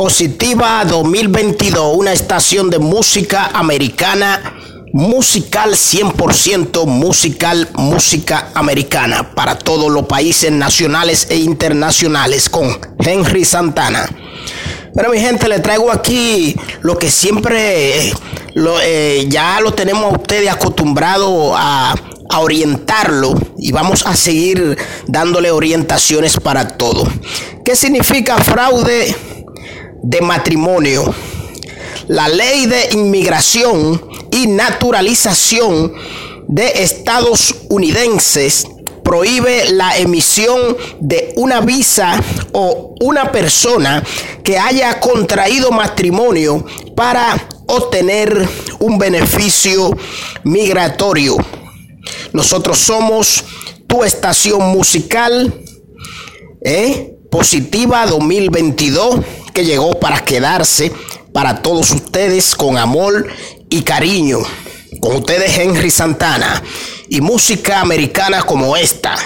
Positiva 2022, una estación de música americana, musical 100% musical, música americana para todos los países nacionales e internacionales con Henry Santana. Bueno, mi gente, le traigo aquí lo que siempre eh, ya lo tenemos a ustedes acostumbrado a, a orientarlo y vamos a seguir dándole orientaciones para todo. ¿Qué significa fraude? De matrimonio, la ley de inmigración y naturalización de Estados Unidenses prohíbe la emisión de una visa o una persona que haya contraído matrimonio para obtener un beneficio migratorio. Nosotros somos tu estación musical ¿eh? positiva 2022 que llegó para quedarse para todos ustedes con amor y cariño. Con ustedes Henry Santana y música americana como esta.